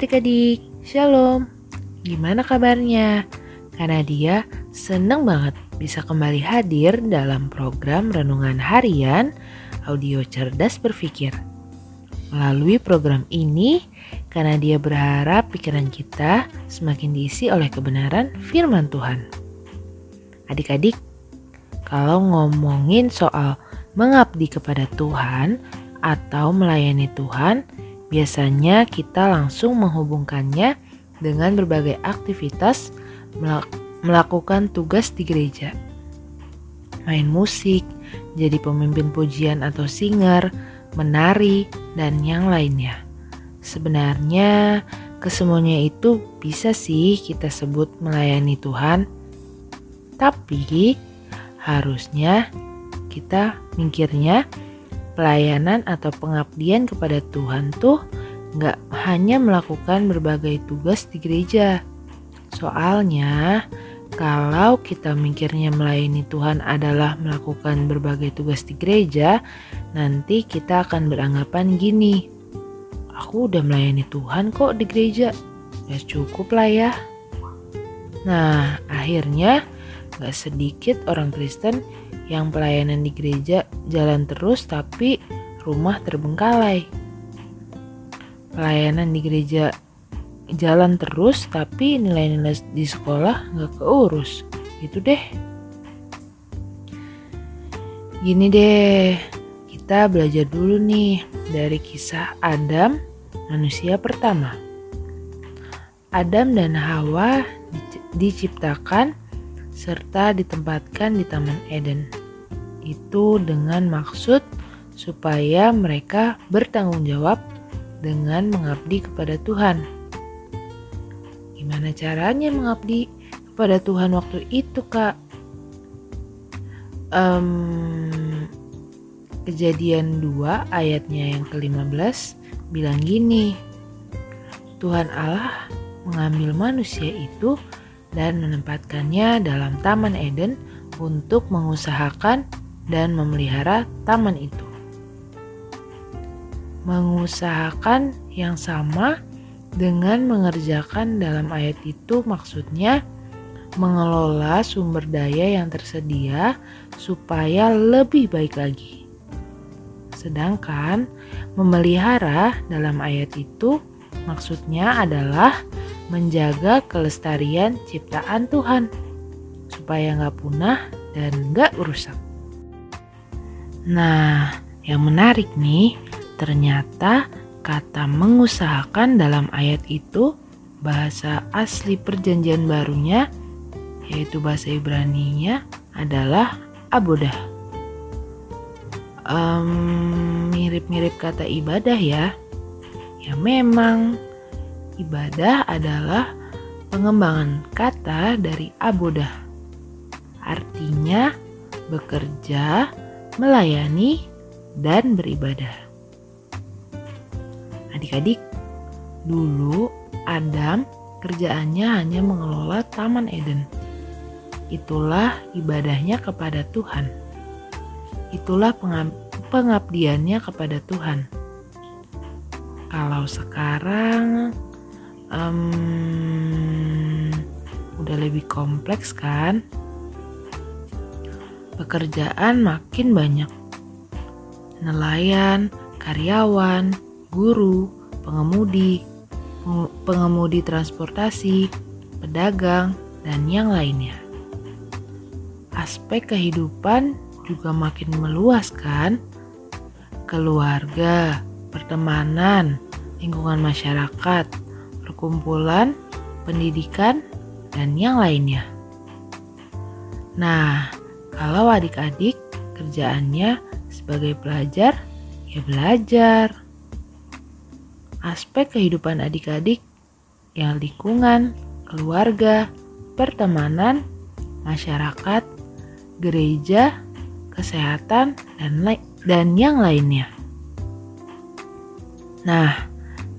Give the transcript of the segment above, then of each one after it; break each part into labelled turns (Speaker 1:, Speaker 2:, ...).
Speaker 1: adik-adik, Shalom. Gimana kabarnya? Karena dia seneng banget bisa kembali hadir dalam program Renungan Harian Audio Cerdas Berpikir. Melalui program ini, karena dia berharap pikiran kita semakin diisi oleh kebenaran firman Tuhan. Adik-adik, kalau ngomongin soal mengabdi kepada Tuhan atau melayani Tuhan, biasanya kita langsung menghubungkannya dengan berbagai aktivitas melakukan tugas di gereja. Main musik, jadi pemimpin pujian atau singer, menari, dan yang lainnya. Sebenarnya, kesemuanya itu bisa sih kita sebut melayani Tuhan, tapi harusnya kita mikirnya pelayanan atau pengabdian kepada Tuhan tuh nggak hanya melakukan berbagai tugas di gereja. Soalnya, kalau kita mikirnya melayani Tuhan adalah melakukan berbagai tugas di gereja, nanti kita akan beranggapan gini, aku udah melayani Tuhan kok di gereja, ya cukup lah ya. Nah, akhirnya gak sedikit orang Kristen yang pelayanan di gereja jalan terus tapi rumah terbengkalai. Pelayanan di gereja jalan terus tapi nilai-nilai di sekolah nggak keurus. Gitu deh. Gini deh kita belajar dulu nih dari kisah Adam manusia pertama. Adam dan Hawa diciptakan serta ditempatkan di Taman Eden itu dengan maksud supaya mereka bertanggung jawab dengan mengabdi kepada Tuhan Gimana caranya mengabdi kepada Tuhan waktu itu, Kak? Um, kejadian 2 ayatnya yang ke-15 bilang gini. Tuhan Allah mengambil manusia itu dan menempatkannya dalam Taman Eden untuk mengusahakan dan memelihara taman itu. Mengusahakan yang sama dengan mengerjakan dalam ayat itu maksudnya mengelola sumber daya yang tersedia supaya lebih baik lagi. Sedangkan memelihara dalam ayat itu maksudnya adalah menjaga kelestarian ciptaan Tuhan supaya nggak punah dan nggak rusak. Nah, yang menarik nih, ternyata Kata mengusahakan dalam ayat itu bahasa asli perjanjian barunya yaitu bahasa Ibrani-nya adalah abodah. Um, mirip-mirip kata ibadah ya. Ya memang ibadah adalah pengembangan kata dari abodah. Artinya bekerja, melayani, dan beribadah. Adik-adik, dulu Adam kerjaannya hanya mengelola Taman Eden. Itulah ibadahnya kepada Tuhan. Itulah pengabdiannya kepada Tuhan. Kalau sekarang um, udah lebih kompleks kan? Pekerjaan makin banyak. Nelayan, karyawan, guru, pengemudi, pengemudi transportasi, pedagang, dan yang lainnya. Aspek kehidupan juga makin meluas kan? Keluarga, pertemanan, lingkungan masyarakat, perkumpulan, pendidikan, dan yang lainnya. Nah, kalau adik-adik kerjaannya sebagai pelajar, ya belajar aspek kehidupan adik-adik yang lingkungan, keluarga, pertemanan, masyarakat, gereja, kesehatan, dan, dan yang lainnya. Nah,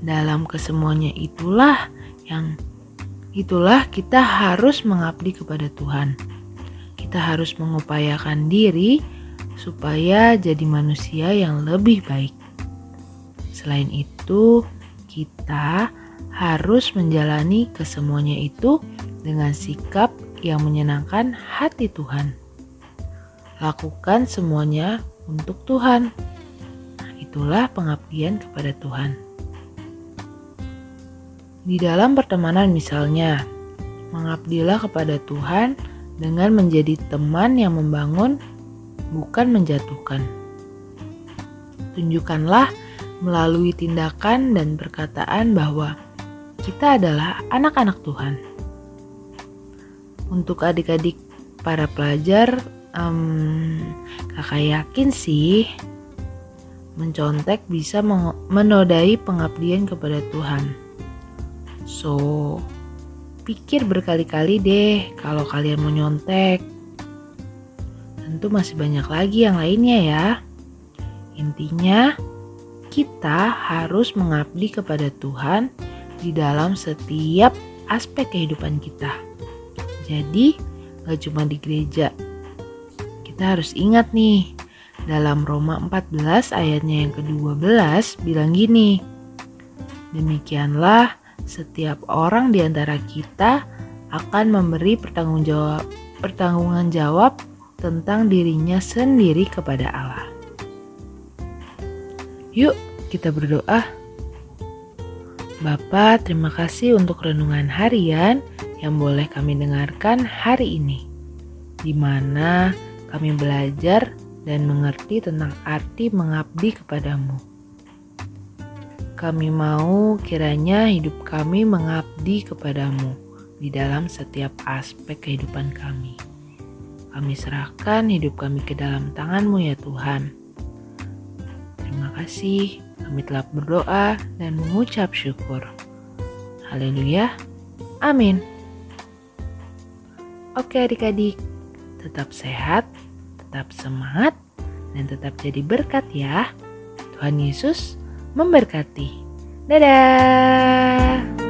Speaker 1: dalam kesemuanya itulah yang itulah kita harus mengabdi kepada Tuhan. Kita harus mengupayakan diri supaya jadi manusia yang lebih baik. Selain itu, kita harus menjalani kesemuanya itu dengan sikap yang menyenangkan hati Tuhan. Lakukan semuanya untuk Tuhan. Nah, itulah pengabdian kepada Tuhan. Di dalam pertemanan misalnya, mengabdilah kepada Tuhan dengan menjadi teman yang membangun, bukan menjatuhkan. Tunjukkanlah melalui tindakan dan perkataan bahwa kita adalah anak-anak Tuhan. Untuk adik-adik para pelajar, um, kakak yakin sih mencontek bisa menodai pengabdian kepada Tuhan So, pikir berkali-kali deh kalau kalian mau nyontek. Tentu masih banyak lagi yang lainnya ya. Intinya, kita harus mengabdi kepada Tuhan di dalam setiap aspek kehidupan kita. Jadi, gak cuma di gereja. Kita harus ingat nih, dalam Roma 14 ayatnya yang ke-12 bilang gini, Demikianlah setiap orang di antara kita akan memberi pertanggung jawab, pertanggungan jawab tentang dirinya sendiri kepada Allah. Yuk, kita berdoa. Bapak, terima kasih untuk renungan harian yang boleh kami dengarkan hari ini, di mana kami belajar dan mengerti tentang arti mengabdi kepadamu. Kami mau kiranya hidup kami mengabdi kepadamu di dalam setiap aspek kehidupan kami. Kami serahkan hidup kami ke dalam tanganmu ya Tuhan. Terima kasih, kami telah berdoa dan mengucap syukur. Haleluya, amin. Oke adik-adik, tetap sehat, tetap semangat, dan tetap jadi berkat ya. Tuhan Yesus memberkati. Dadah.